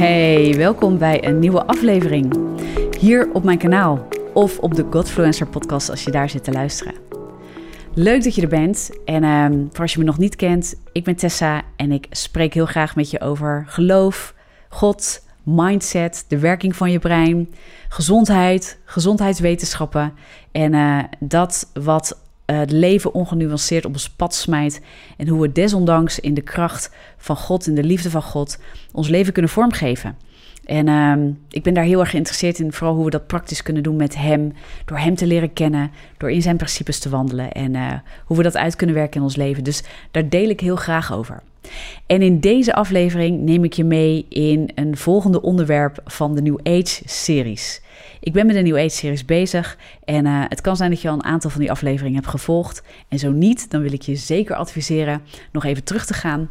Hey, welkom bij een nieuwe aflevering. Hier op mijn kanaal of op de Godfluencer podcast als je daar zit te luisteren. Leuk dat je er bent. En ehm, voor als je me nog niet kent, ik ben Tessa en ik spreek heel graag met je over geloof, God, mindset, de werking van je brein, gezondheid, gezondheidswetenschappen en eh, dat wat het leven ongenuanceerd op ons pad smijt en hoe we desondanks in de kracht van God, in de liefde van God, ons leven kunnen vormgeven. En uh, ik ben daar heel erg geïnteresseerd in, vooral hoe we dat praktisch kunnen doen met Hem, door Hem te leren kennen, door in Zijn principes te wandelen en uh, hoe we dat uit kunnen werken in ons leven. Dus daar deel ik heel graag over. En in deze aflevering neem ik je mee in een volgende onderwerp van de New Age-series. Ik ben met de New Age-series bezig en uh, het kan zijn dat je al een aantal van die afleveringen hebt gevolgd. En zo niet, dan wil ik je zeker adviseren nog even terug te gaan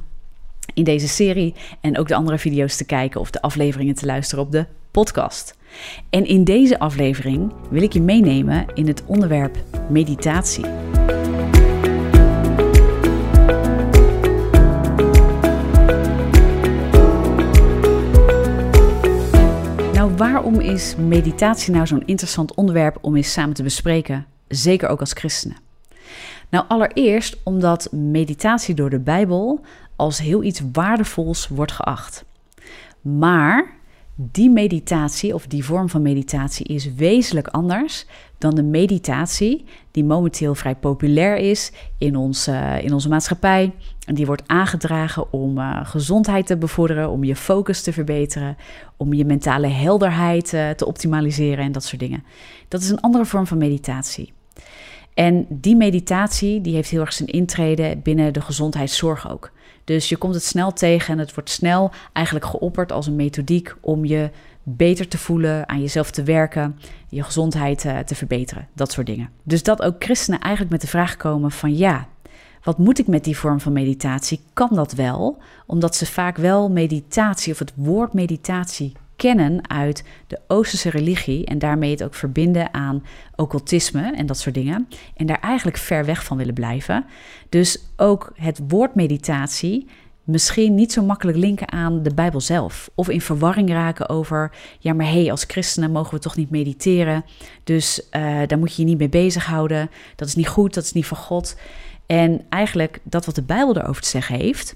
in deze serie en ook de andere video's te kijken of de afleveringen te luisteren op de podcast. En in deze aflevering wil ik je meenemen in het onderwerp meditatie. Waarom is meditatie nou zo'n interessant onderwerp om eens samen te bespreken, zeker ook als christenen? Nou, allereerst omdat meditatie door de Bijbel als heel iets waardevols wordt geacht. Maar die meditatie of die vorm van meditatie is wezenlijk anders dan de meditatie die momenteel vrij populair is in, ons, uh, in onze maatschappij. En die wordt aangedragen om uh, gezondheid te bevorderen, om je focus te verbeteren, om je mentale helderheid uh, te optimaliseren en dat soort dingen. Dat is een andere vorm van meditatie. En die meditatie die heeft heel erg zijn intrede binnen de gezondheidszorg ook. Dus je komt het snel tegen en het wordt snel eigenlijk geopperd als een methodiek om je beter te voelen, aan jezelf te werken, je gezondheid uh, te verbeteren, dat soort dingen. Dus dat ook christenen eigenlijk met de vraag komen van ja, wat moet ik met die vorm van meditatie? Kan dat wel? Omdat ze vaak wel meditatie of het woord meditatie kennen uit de Oosterse religie en daarmee het ook verbinden aan occultisme en dat soort dingen. En daar eigenlijk ver weg van willen blijven. Dus ook het woord meditatie misschien niet zo makkelijk linken aan de Bijbel zelf. Of in verwarring raken over, ja maar hé, hey, als christenen mogen we toch niet mediteren. Dus uh, daar moet je je niet mee bezighouden. Dat is niet goed, dat is niet van God. En eigenlijk dat wat de Bijbel erover te zeggen heeft,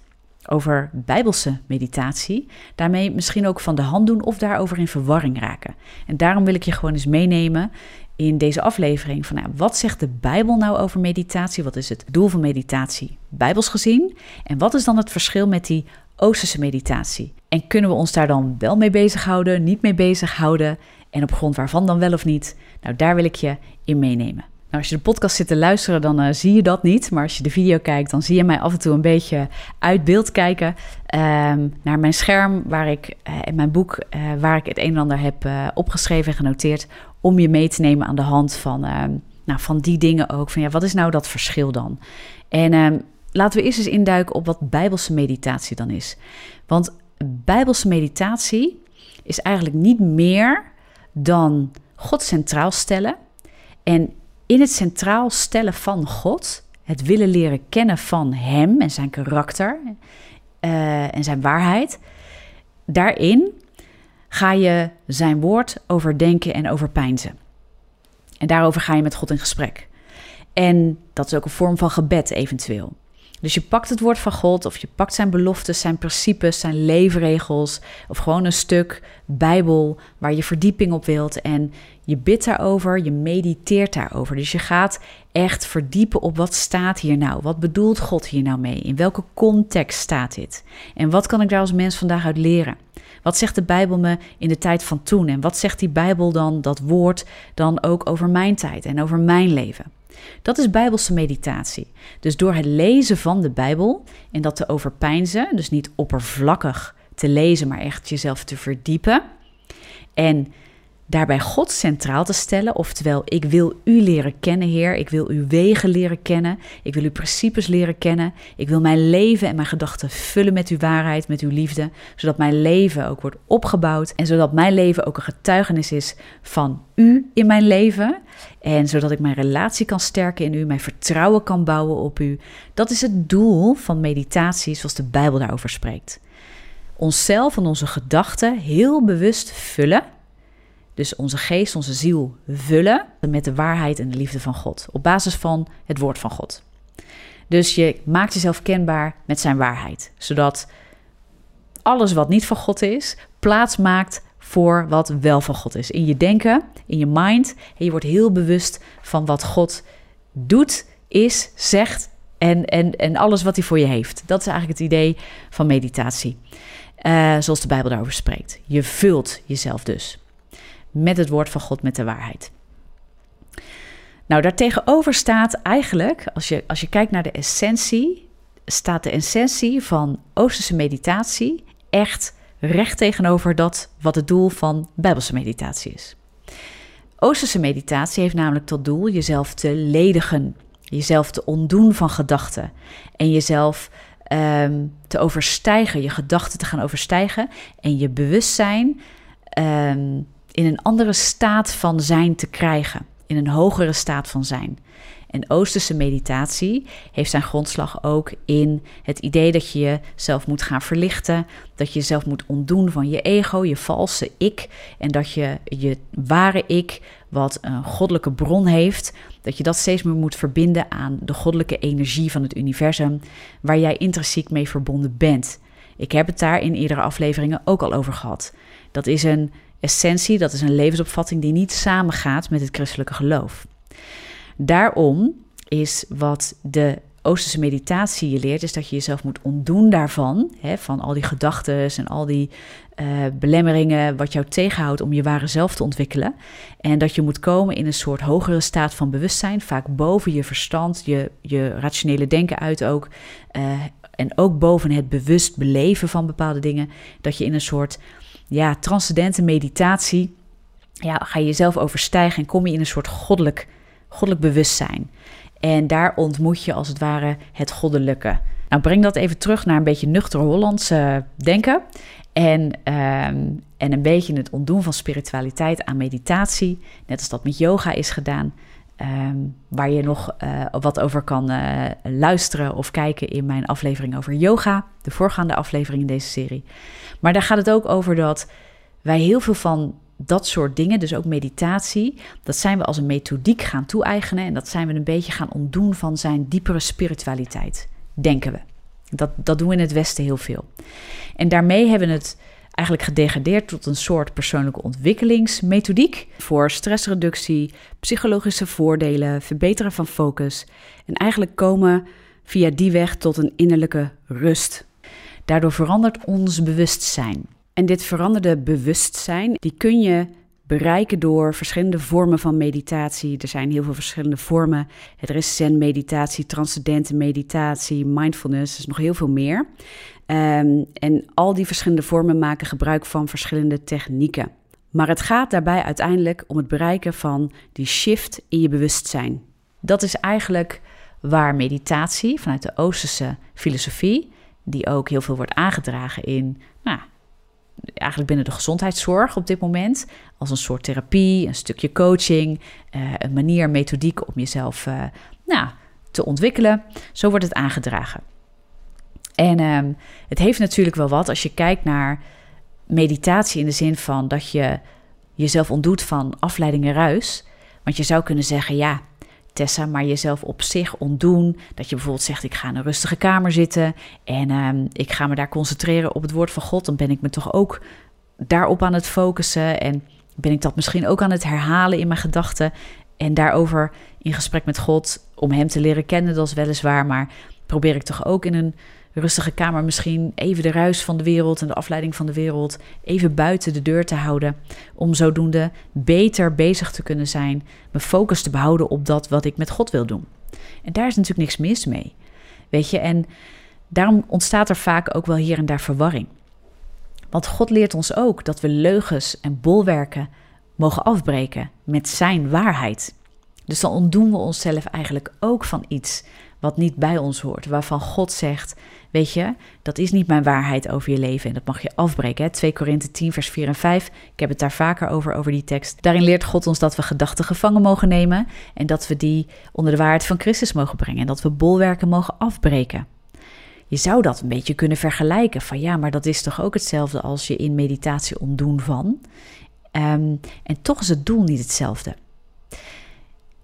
over bijbelse meditatie, daarmee misschien ook van de hand doen of daarover in verwarring raken. En daarom wil ik je gewoon eens meenemen in deze aflevering van nou, wat zegt de Bijbel nou over meditatie? Wat is het doel van meditatie bijbels gezien? En wat is dan het verschil met die Oosterse meditatie? En kunnen we ons daar dan wel mee bezighouden, niet mee bezighouden? En op grond waarvan dan wel of niet? Nou, daar wil ik je in meenemen. Nou, als je de podcast zit te luisteren, dan uh, zie je dat niet. Maar als je de video kijkt, dan zie je mij af en toe een beetje uit beeld kijken um, naar mijn scherm, waar ik uh, in mijn boek, uh, waar ik het een en ander heb opgeschreven en genoteerd, om je mee te nemen aan de hand van, ehm, nou, van die dingen ook. Van ja, wat is nou dat verschil dan? En um, laten we eerst eens induiken op wat bijbelse meditatie dan is. Want bijbelse meditatie is eigenlijk niet meer dan God centraal stellen. En in het centraal stellen van God, het willen leren kennen van Hem en zijn karakter uh, en zijn waarheid, daarin ga je zijn woord overdenken en overpeinzen. En daarover ga je met God in gesprek. En dat is ook een vorm van gebed eventueel. Dus je pakt het woord van God of je pakt zijn beloftes, zijn principes, zijn leefregels of gewoon een stuk Bijbel waar je verdieping op wilt en je bidt daarover, je mediteert daarover. Dus je gaat echt verdiepen op wat staat hier nou? Wat bedoelt God hier nou mee? In welke context staat dit? En wat kan ik daar als mens vandaag uit leren? Wat zegt de Bijbel me in de tijd van toen? En wat zegt die Bijbel dan, dat woord, dan ook over mijn tijd en over mijn leven? Dat is bijbelse meditatie. Dus door het lezen van de Bijbel en dat te overpeinzen, dus niet oppervlakkig te lezen, maar echt jezelf te verdiepen. En daarbij God centraal te stellen. Oftewel, ik wil u leren kennen, Heer. Ik wil uw wegen leren kennen. Ik wil uw principes leren kennen. Ik wil mijn leven en mijn gedachten vullen met uw waarheid, met uw liefde. Zodat mijn leven ook wordt opgebouwd. En zodat mijn leven ook een getuigenis is van u in mijn leven. En zodat ik mijn relatie kan sterken in u, mijn vertrouwen kan bouwen op u. Dat is het doel van meditatie zoals de Bijbel daarover spreekt. onszelf en onze gedachten heel bewust vullen. Dus onze geest, onze ziel vullen met de waarheid en de liefde van God. Op basis van het woord van God. Dus je maakt jezelf kenbaar met zijn waarheid. Zodat alles wat niet van God is, plaats maakt voor wat wel van God is. In je denken, in je mind. En je wordt heel bewust van wat God doet, is, zegt en, en, en alles wat hij voor je heeft. Dat is eigenlijk het idee van meditatie. Uh, zoals de Bijbel daarover spreekt. Je vult jezelf dus met het woord van God, met de waarheid. Nou, daartegenover staat eigenlijk, als je, als je kijkt naar de essentie, staat de essentie van Oosterse meditatie echt recht tegenover dat wat het doel van Bijbelse meditatie is. Oosterse meditatie heeft namelijk tot doel jezelf te ledigen, jezelf te ontdoen van gedachten en jezelf um, te overstijgen, je gedachten te gaan overstijgen en je bewustzijn um, in een andere staat van zijn te krijgen, in een hogere staat van zijn. En Oosterse meditatie heeft zijn grondslag ook in het idee dat je jezelf moet gaan verlichten, dat je jezelf moet ontdoen van je ego, je valse ik, en dat je je ware ik, wat een goddelijke bron heeft, dat je dat steeds meer moet verbinden aan de goddelijke energie van het universum, waar jij intrinsiek mee verbonden bent. Ik heb het daar in eerdere afleveringen ook al over gehad. Dat is een essentie, dat is een levensopvatting die niet samengaat met het christelijke geloof. Daarom is wat de Oosterse meditatie je leert, is dat je jezelf moet ontdoen daarvan, hè, van al die gedachten en al die uh, belemmeringen, wat jou tegenhoudt om je ware zelf te ontwikkelen. En dat je moet komen in een soort hogere staat van bewustzijn, vaak boven je verstand, je, je rationele denken uit ook. Uh, en ook boven het bewust beleven van bepaalde dingen. Dat je in een soort ja, transcendente meditatie ja, ga je jezelf overstijgen en kom je in een soort goddelijk, goddelijk bewustzijn. En daar ontmoet je als het ware het goddelijke. Nou, breng dat even terug naar een beetje nuchter Hollands denken. En, ehm, en een beetje het ontdoen van spiritualiteit aan meditatie. Net als dat met yoga is gedaan. Ehm, waar je nog uh, wat over kan uh, luisteren of kijken in mijn aflevering over yoga. De voorgaande aflevering in deze serie. Maar daar gaat het ook over dat wij heel veel van dat soort dingen, dus ook meditatie, dat zijn we als een methodiek gaan toe-eigenen. En dat zijn we een beetje gaan ontdoen van zijn diepere spiritualiteit, denken we. Dat, dat doen we in het Westen heel veel. En daarmee hebben we het eigenlijk gedegradeerd tot een soort persoonlijke ontwikkelingsmethodiek voor stressreductie, psychologische voordelen, verbeteren van focus en eigenlijk komen via die weg tot een innerlijke rust. Daardoor verandert ons bewustzijn. En dit veranderde bewustzijn, die kun je bereiken door verschillende vormen van meditatie. Er zijn heel veel verschillende vormen. Er is zen-meditatie, transcendente meditatie, mindfulness, is nog heel veel meer. Um, en al die verschillende vormen maken gebruik van verschillende technieken. Maar het gaat daarbij uiteindelijk om het bereiken van die shift in je bewustzijn. Dat is eigenlijk waar meditatie vanuit de Oosterse filosofie, die ook heel veel wordt aangedragen in nou, eigenlijk binnen de gezondheidszorg op dit moment. Als een soort therapie, een stukje coaching, uh, een manier, methodiek om jezelf uh, nou, te ontwikkelen. Zo wordt het aangedragen. En um, het heeft natuurlijk wel wat als je kijkt naar meditatie in de zin van dat je jezelf ontdoet van afleiding en ruis. Want je zou kunnen zeggen, ja, Tessa, maar jezelf op zich ontdoen. Dat je bijvoorbeeld zegt: Ik ga in een rustige kamer zitten en uh, ik ga me daar concentreren op het woord van God. Dan ben ik me toch ook daarop aan het focussen. En ben ik dat misschien ook aan het herhalen in mijn gedachten. En daarover in gesprek met God om Hem te leren kennen, dat is weliswaar. Maar probeer ik toch ook in een rustige kamer misschien even de ruis van de wereld en de afleiding van de wereld even buiten de deur te houden. Om zodoende beter bezig te kunnen zijn, mijn focus te behouden op dat wat ik met God wil doen. En daar is natuurlijk niks mis mee. Weet je, en daarom ontstaat er vaak ook wel hier en daar verwarring. Want God leert ons ook dat we leugens en bolwerken mogen afbreken met Zijn waarheid. Dus dan ontdoen we onszelf eigenlijk ook van iets wat niet bij ons hoort, waarvan God zegt: Weet je, dat is niet mijn waarheid over je leven en dat mag je afbreken. Hè? 2 Korinthe 10, vers 4 en 5. Ik heb het daar vaker over, over die tekst. Daarin leert God ons dat we gedachten gevangen mogen nemen en dat we die onder de waarheid van Christus mogen brengen en dat we bolwerken mogen afbreken. je zou dat een beetje kunnen vergelijken. Van ja, maar dat is toch ook hetzelfde als je in meditatie ontdoen van. Ehm, en toch is het doel niet hetzelfde.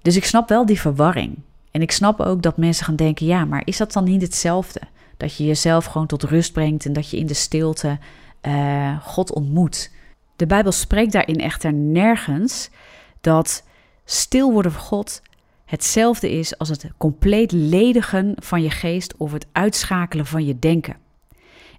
Dus ik snap wel die verwarring. En ik snap ook dat mensen gaan denken: ja, maar is dat dan niet hetzelfde? Dat je jezelf gewoon tot rust brengt en dat je in de stilte uh, God ontmoet. De Bijbel spreekt daarin echter nergens dat stil worden voor God hetzelfde is als het compleet ledigen van je geest of het uitschakelen van je denken.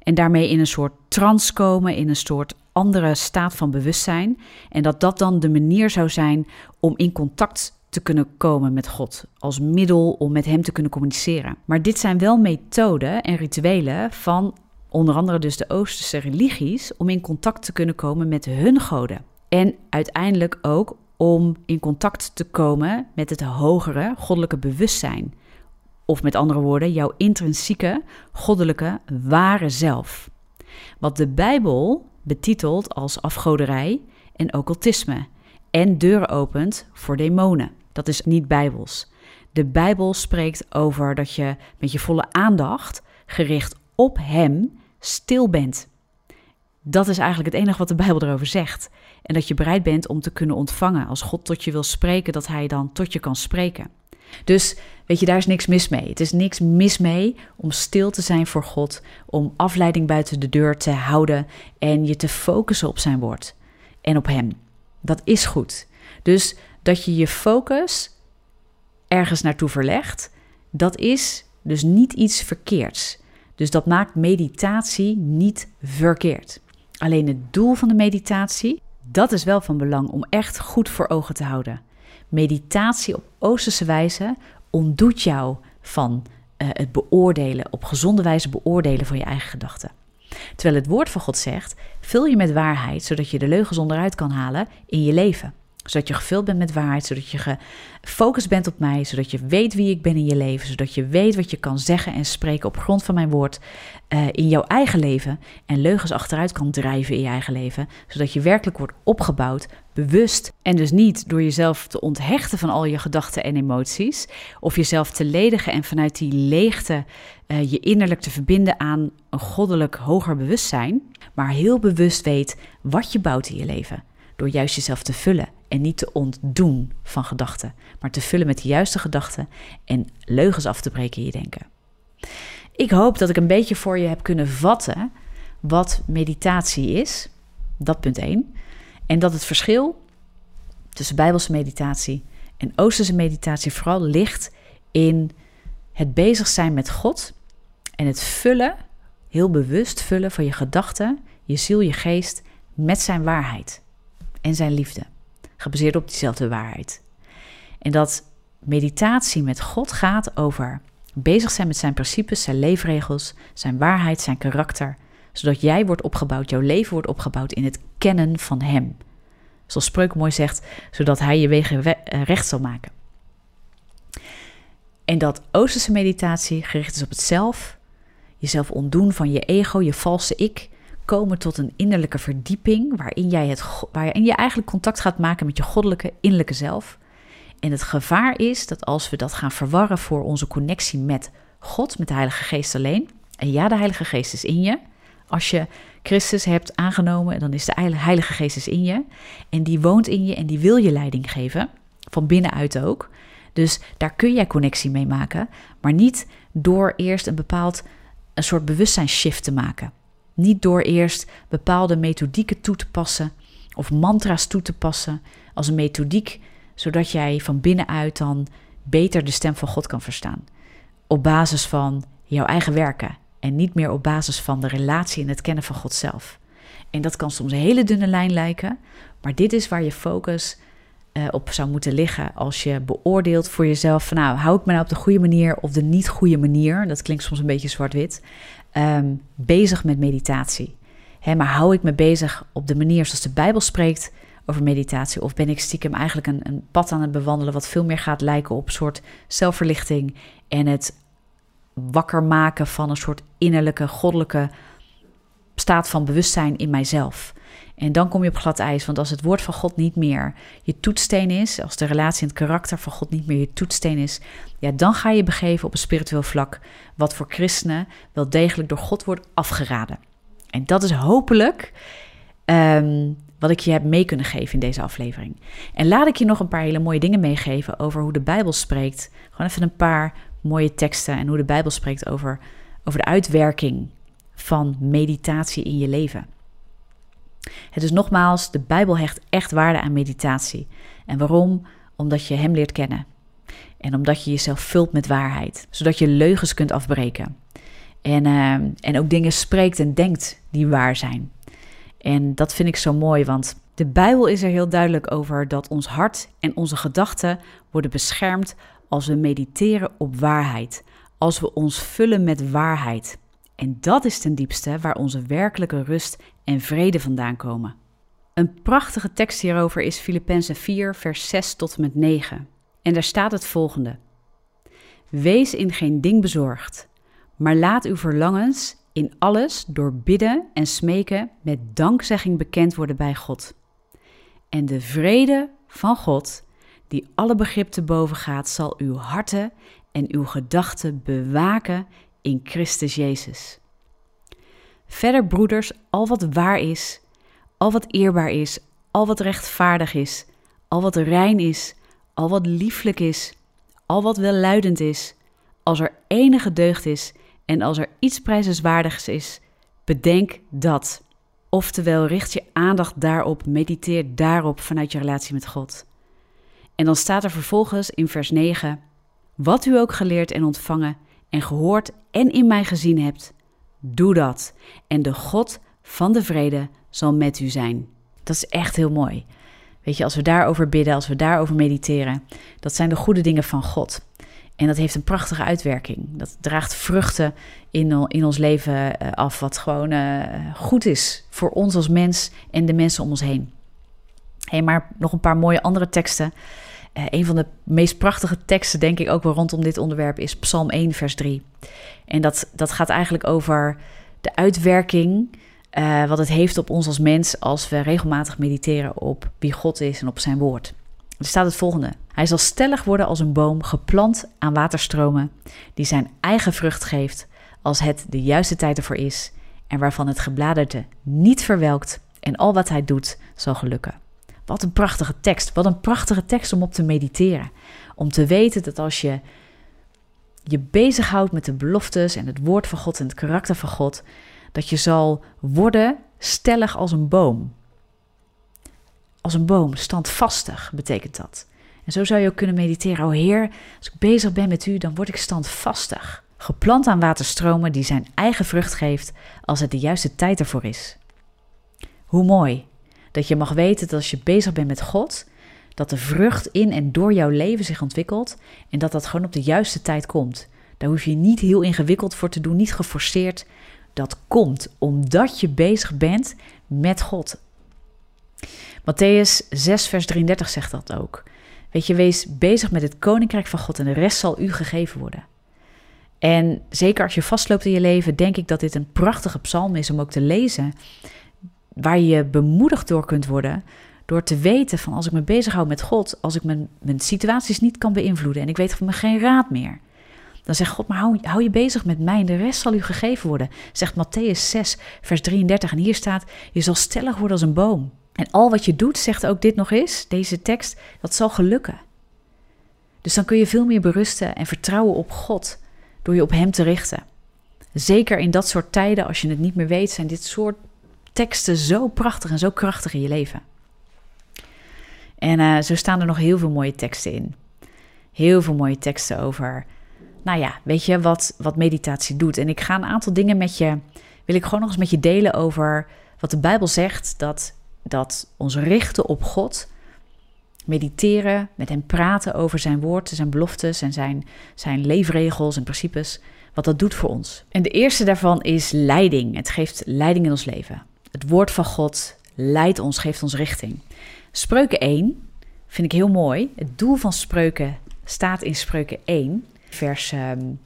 En daarmee in een soort trance komen, in een soort andere staat van bewustzijn. En dat dat dan de manier zou zijn om in contact te kunnen komen met God, als middel om met Hem te kunnen communiceren. Maar dit zijn wel methoden en rituelen van onder andere dus de Oosterse religies, om in contact te kunnen komen met hun goden. En uiteindelijk ook om in contact te komen met het hogere goddelijke bewustzijn. Of met andere woorden, jouw intrinsieke goddelijke ware zelf. Wat de Bijbel betitelt als afgoderij en occultisme en deuren opent voor demonen. Dat is niet bijbels. De Bijbel spreekt over dat je met je volle aandacht gericht op Hem stil bent. Dat is eigenlijk het enige wat de Bijbel erover zegt. En dat je bereid bent om te kunnen ontvangen. Als God tot je wil spreken, dat Hij dan tot je kan spreken. Dus weet je, daar is niks mis mee. Het is niks mis mee om stil te zijn voor God, om afleiding buiten de deur te houden en je te focussen op Zijn woord en op Hem. Dat is goed. Dus dat je je focus ergens naartoe verlegt, dat is dus niet iets verkeerds. Dus dat maakt meditatie niet verkeerd. Alleen het doel van de meditatie, dat is wel van belang om echt goed voor ogen te houden. Meditatie op Oosterse wijze ontdoet jou van uh, het beoordelen, op gezonde wijze beoordelen van je eigen gedachten. Terwijl het woord van God zegt: vul je met waarheid, zodat je de leugens onderuit kan halen in je leven zodat je gevuld bent met waarheid, zodat je gefocust bent op mij, zodat je weet wie ik ben in je leven, zodat je weet wat je kan zeggen en spreken op grond van mijn woord uh, in jouw eigen leven en leugens achteruit kan drijven in je eigen leven, zodat je werkelijk wordt opgebouwd, bewust en dus niet door jezelf te onthechten van al je gedachten en emoties of jezelf te ledigen en vanuit die leegte uh, je innerlijk te verbinden aan een goddelijk hoger bewustzijn, maar heel bewust weet wat je bouwt in je leven door juist jezelf te vullen en niet te ontdoen van gedachten, maar te vullen met de juiste gedachten en leugens af te breken in je denken. Ik hoop dat ik een beetje voor je heb kunnen vatten wat meditatie is. Dat punt 1. En dat het verschil tussen Bijbelse meditatie en Oosterse meditatie vooral ligt in het bezig zijn met God en het vullen, heel bewust vullen van je gedachten, je ziel, je geest met zijn waarheid en zijn liefde, gebaseerd op diezelfde waarheid. En dat meditatie met God gaat over bezig zijn met zijn principes, zijn leefregels, zijn waarheid, zijn karakter, zodat jij wordt opgebouwd, jouw leven wordt opgebouwd in het kennen van Hem. Zoals Spreuk mooi zegt, zodat Hij je wegen eh, recht zal maken. En dat Oosterse meditatie gericht is op het zelf, jezelf ontdoen van je ego, je valse ik, komen tot een innerlijke verdieping waarin, jij het, waarin je eigenlijk contact gaat maken met je goddelijke innerlijke zelf. En het gevaar is dat als we dat gaan verwarren voor onze connectie met God, met de Heilige Geest alleen. En ja, de Heilige Geest is in je. Als je Christus hebt aangenomen, dan is de Heilige Geest is in je. En die woont in je en die wil je leiding geven. Van binnenuit ook. Dus daar kun jij connectie mee maken. Maar niet door eerst een bepaald een soort bewustzijnsshift te maken. Niet door eerst bepaalde methodieken toe te passen of mantra's toe te passen als een methodiek, zodat jij van binnenuit dan beter de stem van God kan verstaan. Op basis van jouw eigen werken en niet meer op basis van de relatie en het kennen van God zelf. En dat kan soms een hele dunne lijn lijken, maar dit is waar je focus uh, op zou moeten liggen als je beoordeelt voor jezelf van nou, hou ik me nou op de goede manier of de niet goede manier? Dat klinkt soms een beetje zwart-wit. Um, bezig met meditatie. Maar hou ik me bezig op de manier zoals de Bijbel spreekt over meditatie? Of ben ik stiekem eigenlijk een, een pad aan het bewandelen wat veel meer gaat lijken op een soort zelfverlichting en het wakker maken van een soort innerlijke, goddelijke staat van bewustzijn in mijzelf? En dan kom je op glad ijs, want als het woord van God niet meer je toetsteen is, als de relatie en het karakter van God niet meer je toetsteen is, ja, dan ga je begeven op een spiritueel vlak, wat voor christenen wel degelijk door God wordt afgeraden. En dat is hopelijk ehm, wat ik je heb mee kunnen geven in deze aflevering. En laat ik je nog een paar hele mooie dingen meegeven over hoe de Bijbel spreekt. Gewoon even een paar mooie teksten en hoe de Bijbel spreekt over, over de uitwerking van meditatie in je leven. Het is nogmaals, de Bijbel hecht echt waarde aan meditatie. En waarom? Omdat je Hem leert kennen. En omdat je jezelf vult met waarheid, zodat je leugens kunt afbreken. En, uh, en ook dingen spreekt en denkt die waar zijn. En dat vind ik zo mooi, want de Bijbel is er heel duidelijk over dat ons hart en onze gedachten worden beschermd als we mediteren op waarheid, als we ons vullen met waarheid. En dat is ten diepste waar onze werkelijke rust en vrede vandaan komen. Een prachtige tekst hierover is Filippenzen 4, vers 6 tot en met 9. En daar staat het volgende: Wees in geen ding bezorgd, maar laat uw verlangens in alles door bidden en smeken met dankzegging bekend worden bij God. En de vrede van God, die alle begrip te boven gaat, zal uw harten en uw gedachten bewaken in Christus Jezus. Verder, broeders, al wat waar is, al wat eerbaar is, al wat rechtvaardig is, al wat rein is, al wat lieflijk is, al wat welluidend is, als er enige deugd is en als er iets prijzenswaardigs is, bedenk dat. Oftewel, richt je aandacht daarop, mediteer daarop vanuit je relatie met God. En dan staat er vervolgens in vers 9: Wat u ook geleerd en ontvangen en gehoord en in mij gezien hebt, doe dat. En de God van de vrede zal met u zijn. Dat is echt heel mooi. Weet je, als we daarover bidden, als we daarover mediteren, dat zijn de goede dingen van God. En dat heeft een prachtige uitwerking. Dat draagt vruchten in, in ons leven eh, af, wat gewoon uh, goed is voor ons als mens en de mensen om ons heen. Hey, maar nog een paar mooie andere teksten. Uh, een van de meest prachtige teksten, denk ik ook wel rondom dit onderwerp, is Psalm 1, vers 3. En dat, dat gaat eigenlijk over de uitwerking, uh, wat het heeft op ons als mens als we regelmatig mediteren op wie God is en op zijn woord. Er staat het volgende. Hij zal stellig worden als een boom geplant aan waterstromen, die zijn eigen vrucht geeft als het de juiste tijd ervoor is en waarvan het gebladerte niet verwelkt en al wat hij doet zal gelukken. Wat een prachtige tekst. Wat een prachtige tekst om op te mediteren. Om te weten dat als je je bezighoudt met de beloftes en het woord van God en het karakter van God, dat je zal worden stellig als een boom. Als een boom, standvastig betekent dat. En zo zou je ook kunnen mediteren. O Heer, als ik bezig ben met u, dan word ik standvastig. Geplant aan waterstromen die zijn eigen vrucht geeft als het de juiste tijd ervoor is. Hoe mooi dat je mag weten dat als je bezig bent met God, dat de vrucht in en door jouw leven zich ontwikkelt en dat dat gewoon op de juiste tijd komt. Daar hoef je niet heel ingewikkeld voor te doen, niet geforceerd. Dat komt omdat je bezig bent met God. Matthäus 6, vers 33 zegt dat ook. Weet je, wees bezig met het koninkrijk van God en de rest zal u gegeven worden. En zeker als je vastloopt in je leven, denk ik dat dit een prachtige psalm is om ook te lezen. Waar je bemoedigd door kunt worden. Door te weten van als ik me bezighoud met God, als ik mijn, mijn situaties niet kan beïnvloeden en ik weet van me geen raad meer. Dan zegt God, maar hou, hou je bezig met mij en de rest zal u gegeven worden. Zegt Matthäus 6, vers 33. En hier staat, je zal stellig worden als een boom. En al wat je doet, zegt ook dit nog eens, deze tekst, dat zal gelukken. Dus dan kun je veel meer berusten en vertrouwen op God door je op Hem te richten. Zeker in dat soort tijden, als je het niet meer weet, zijn dit soort teksten zo prachtig en zo krachtig in je leven. En uh, zo staan er nog heel veel mooie teksten in. Heel veel mooie teksten over, nou ja, weet je, wat, wat meditatie doet. En ik ga een aantal dingen met je, wil ik gewoon nog eens met je delen over wat de Bijbel zegt, dat dat ons richten op God, mediteren, met Hem praten over Zijn woord, Zijn beloftes en Zijn, zijn leefregels en principes, wat dat doet voor ons. En de eerste daarvan is leiding. Het geeft leiding in ons leven. Het woord van God leidt ons, geeft ons richting. Spreuken 1 vind ik heel mooi. Het doel van spreuken staat in Spreuken 1, vers um,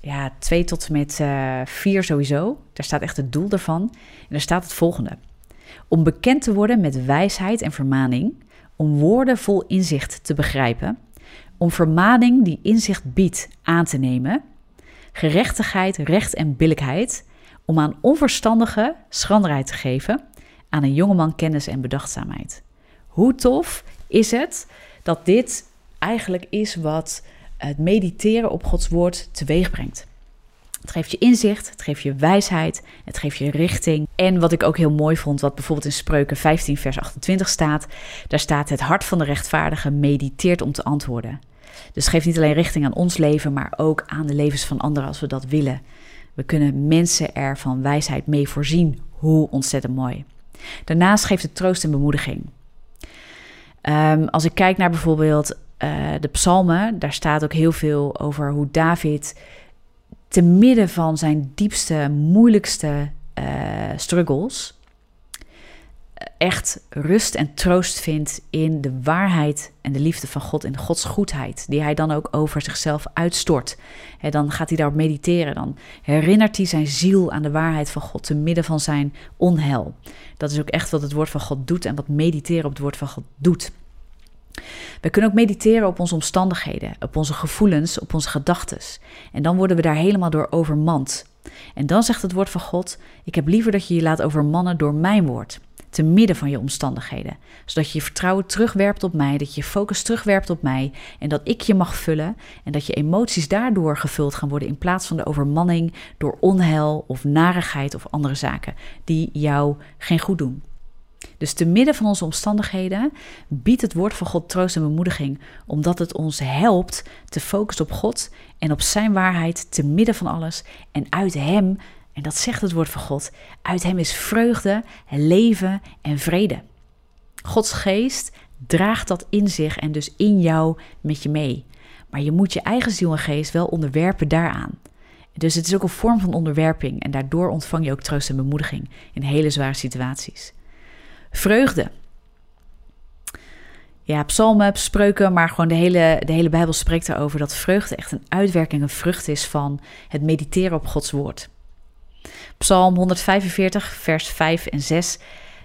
ja, 2 tot en met uh, eh, 4 sowieso. Daar staat echt het doel ervan. En daar staat het volgende. Om bekend te worden met wijsheid en vermaning, om woorden vol inzicht te begrijpen, om vermaning die inzicht biedt aan te nemen, gerechtigheid, recht en billijkheid, om aan onverstandige schranderheid te geven, aan een jongeman kennis en bedachtzaamheid. Hoe tof is het dat dit eigenlijk is wat het mediteren op Gods woord teweeg brengt. Het geeft je inzicht, het geeft je wijsheid, het geeft je richting. En wat ik ook heel mooi vond, wat bijvoorbeeld in Spreuken 15, vers 28 staat, daar staat: Het hart van de rechtvaardige mediteert om te antwoorden. Dus geeft niet alleen richting aan ons leven, maar ook aan de levens van anderen als we dat willen. We kunnen mensen er van wijsheid mee voorzien. Hoe ontzettend mooi. Daarnaast geeft het troost en bemoediging. Um, als ik kijk naar bijvoorbeeld uh, de psalmen, daar staat ook heel veel over hoe David te midden van zijn diepste, moeilijkste uh, struggles echt rust en troost vindt in de waarheid en de liefde van God, in Gods goedheid, die hij dan ook over zichzelf uitstort. En dan gaat hij daarop mediteren, dan herinnert hij zijn ziel aan de waarheid van God te midden van zijn onheil. Dat is ook echt wat het woord van God doet en wat mediteren op het woord van God doet. We kunnen ook mediteren op onze omstandigheden, op onze gevoelens, op onze gedachten. En dan worden we daar helemaal door overmand. En dan zegt het woord van God: Ik heb liever dat je je laat overmannen door mijn woord te midden van je omstandigheden. Zodat je je vertrouwen terugwerpt op mij, dat je je focus terugwerpt op mij en dat ik je mag vullen en dat je emoties daardoor gevuld gaan worden in plaats van de overmanning door onheil of narigheid of andere zaken die jou geen goed doen. Dus te midden van onze omstandigheden biedt het woord van God troost en bemoediging, omdat het ons helpt te focussen op God en op Zijn waarheid te midden van alles en uit Hem en dat zegt het woord van God. Uit hem is vreugde, leven en vrede. Gods geest draagt dat in zich en dus in jou met je mee. Maar je moet je eigen ziel en geest wel onderwerpen daaraan. Dus het is ook een vorm van onderwerping en daardoor ontvang je ook troost en bemoediging in hele zware situaties. Vreugde. Ja, psalmen, spreuken, maar gewoon de hele, de hele Bijbel spreekt erover dat vreugde echt een uitwerking, een vrucht is van het mediteren op Gods woord. Psalm 145, vers 5 en 6.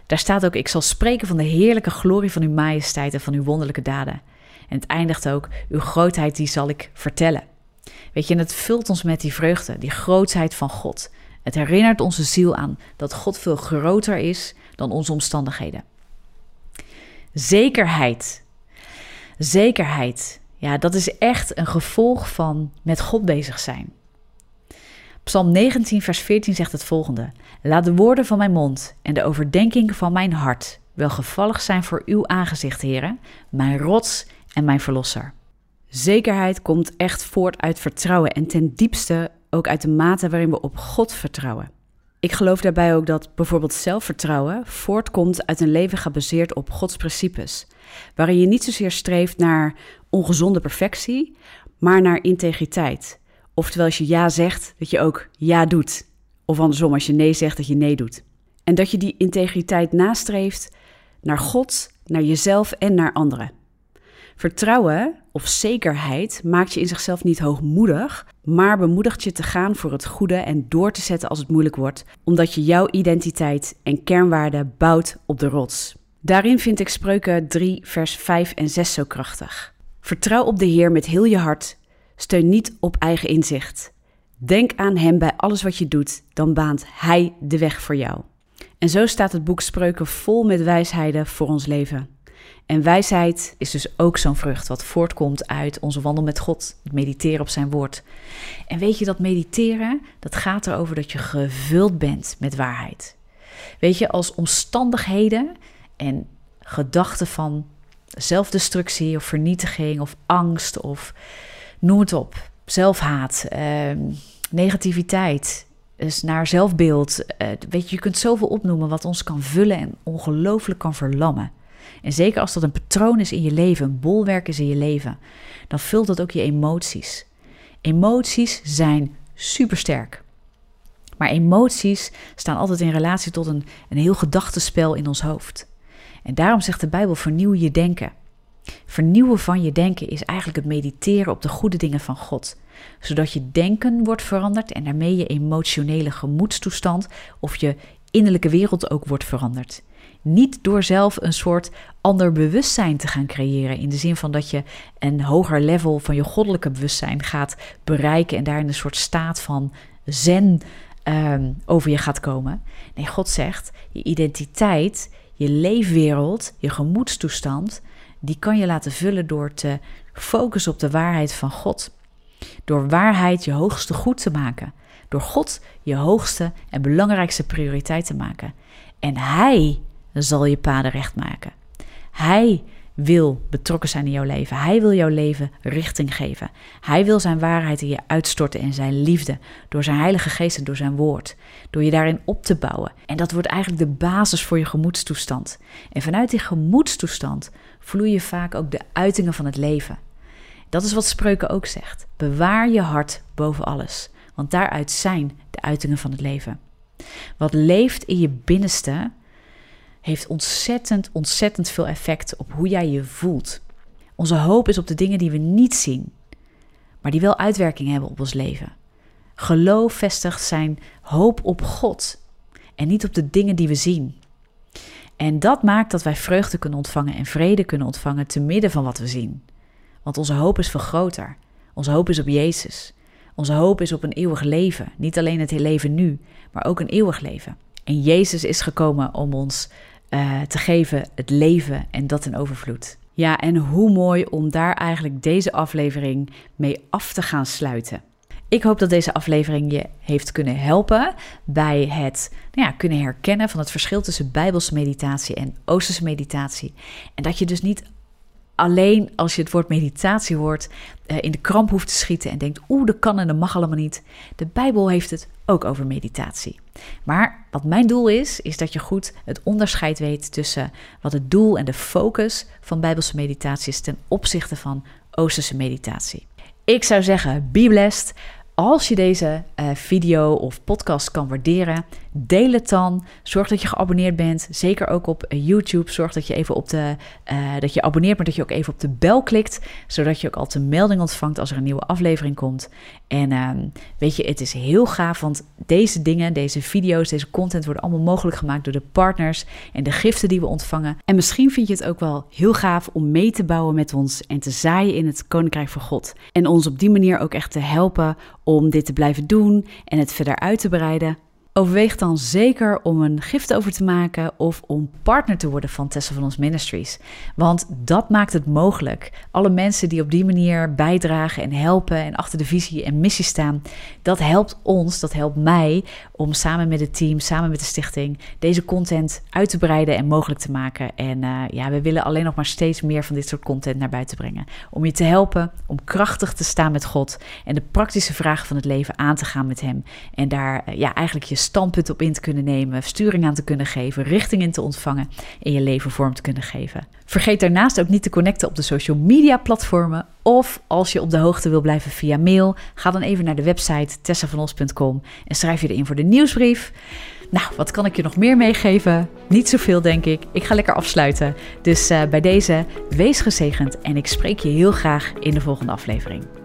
Daar staat ook: Ik zal spreken van de heerlijke glorie van uw majesteit en van uw wonderlijke daden. En het eindigt ook: Uw grootheid, die zal ik vertellen. Weet je, en het vult ons met die vreugde, die grootheid van God. Het herinnert onze ziel aan dat God veel groter is dan onze omstandigheden. Zekerheid. Zekerheid. Ja, dat is echt een gevolg van met God bezig zijn. Psalm 19, vers 14 zegt het volgende: Laat de woorden van mijn mond en de overdenking van mijn hart welgevallig zijn voor uw aangezicht, heren, mijn rots en mijn verlosser. Zekerheid komt echt voort uit vertrouwen en ten diepste ook uit de mate waarin we op God vertrouwen. Ik geloof daarbij ook dat bijvoorbeeld zelfvertrouwen voortkomt uit een leven gebaseerd op Gods principes, waarin je niet zozeer streeft naar ongezonde perfectie, maar naar integriteit, Oftewel, als je ja zegt, dat je ook ja doet. Of andersom, als je nee zegt, dat je nee doet. En dat je die integriteit nastreeft naar God, naar jezelf en naar anderen. Vertrouwen of zekerheid maakt je in zichzelf niet hoogmoedig, maar bemoedigt je te gaan voor het goede en door te zetten als het moeilijk wordt, omdat je jouw identiteit en kernwaarden bouwt op de rots. Daarin vind ik spreuken 3, vers 5 en 6 zo krachtig. Vertrouw op de Heer met heel je hart Steun niet op eigen inzicht. Denk aan Hem bij alles wat je doet, dan baant Hij de weg voor jou. En zo staat het boek Spreuken vol met wijsheden voor ons leven. En wijsheid is dus ook zo'n vrucht wat voortkomt uit onze wandel met God, het mediteren op zijn woord. En weet je dat mediteren, dat gaat erover dat je gevuld bent met waarheid. Weet je, als omstandigheden en gedachten van zelfdestructie of vernietiging of angst of noem het op. Zelfhaat, uh, negativiteit, dus naar zelfbeeld. Uh, weet je, je kunt zoveel opnoemen wat ons kan vullen en ongelooflijk kan verlammen. En zeker als dat een patroon is in je leven, een bolwerk is in je leven, dan vult dat ook je emoties. Emoties zijn supersterk. Maar emoties staan altijd in relatie tot een, een heel gedachtenspel in ons hoofd. En daarom zegt de Bijbel: vernieuw je denken. Vernieuwen van je denken is eigenlijk het mediteren op de goede dingen van God, zodat je denken wordt veranderd en daarmee je emotionele gemoedstoestand of je innerlijke wereld ook wordt veranderd. Niet door zelf een soort ander bewustzijn te gaan creëren. In de zin van dat je een hoger level van je goddelijke bewustzijn gaat bereiken en daar in een soort staat van zen um, over je gaat komen. Nee, God zegt: je identiteit, je leefwereld, je gemoedstoestand, die kan je laten vullen door te focussen op de waarheid van God. Door waarheid je hoogste goed te maken. Door God je hoogste en belangrijkste prioriteit te maken. En Hij zal je paden recht maken. Hij wil betrokken zijn in jouw leven. Hij wil jouw leven richting geven. Hij wil zijn waarheid in je uitstorten en zijn liefde. Door zijn Heilige Geest en door zijn woord. Door je daarin op te bouwen. En dat wordt eigenlijk de basis voor je gemoedstoestand. En vanuit die gemoedstoestand vloeien vaak ook de uitingen van het leven. Dat is wat Spreuken ook zegt. Bewaar je hart boven alles. Want daaruit zijn de uitingen van het leven. Wat leeft in je binnenste heeft ontzettend, ontzettend veel effect op hoe jij je voelt. Onze hoop is op de dingen die we niet zien, maar die wel uitwerking hebben op ons leven. Geloof vestigt zijn hoop op God en niet op de dingen die we zien. En dat maakt dat wij vreugde kunnen ontvangen en vrede kunnen ontvangen te midden van wat we zien. Want onze hoop is veel groter. Onze hoop is op Jezus. Onze hoop is op een eeuwig leven. Niet alleen het leven nu, maar ook een eeuwig leven. En Jezus is gekomen om ons uh, te geven, het leven en dat in overvloed. Ja, en hoe mooi om daar eigenlijk deze aflevering mee af te gaan sluiten. Ik hoop dat deze aflevering je heeft kunnen helpen bij het nou ja, kunnen herkennen van het verschil tussen Bijbelse meditatie en Oosterse meditatie. En dat je dus niet alleen als je het woord meditatie hoort uh, in de kramp hoeft te schieten en denkt, oeh, dat kan en dat mag allemaal niet. De Bijbel heeft het ook over meditatie. Maar wat mijn doel is, is dat je goed het onderscheid weet tussen wat het doel en de focus van Bijbelse meditatie is ten opzichte van Oosterse meditatie. Ik zou zeggen, be blessed. Als je deze uh, video of podcast kan waarderen, deel het dan. Zorg dat je geabonneerd bent. Zeker ook op uh, YouTube. Zorg dat je even op de uh, dat je abonneert, maar dat je ook even op de bel klikt, zodat je ook altijd een melding ontvangt als er een nieuwe aflevering komt. En uh, weet je, het is heel gaaf, want deze dingen, deze video's, deze content worden allemaal mogelijk gemaakt door de partners en de giften die we ontvangen. En misschien vind je het ook wel heel gaaf om mee te bouwen met ons en te zaaien in het Koninkrijk van God. En ons op die manier ook echt te helpen om dit te blijven doen en het verder uit te breiden. Overweeg dan zeker om een gift over te maken of om partner te worden van Tessa van ons Ministries. Want dat maakt het mogelijk. Alle mensen die op die manier bijdragen en helpen en achter de visie en missie staan, dat helpt ons, dat helpt mij om samen met het team, samen met de stichting, deze content uit te breiden en mogelijk te maken. En uh, ja, we willen alleen nog maar steeds meer van dit soort content naar buiten brengen. Om je te helpen, om krachtig te staan met God en de praktische vragen van het leven aan te gaan met Hem. En daar uh, ja, eigenlijk je standpunt op in te kunnen nemen, sturing aan te kunnen geven, richting in te ontvangen en je leven vorm te kunnen geven. Vergeet daarnaast ook niet te connecten op de social media platformen. Of als je op de hoogte wil blijven via mail, ga dan even naar de website tessavanos.com en schrijf je erin voor de nieuwsbrief. Nou, wat kan ik je nog meer meegeven? Niet zoveel, denk ik. Ik ga lekker afsluiten. Dus uh, bij deze, wees gezegend en ik spreek je heel graag in de volgende aflevering.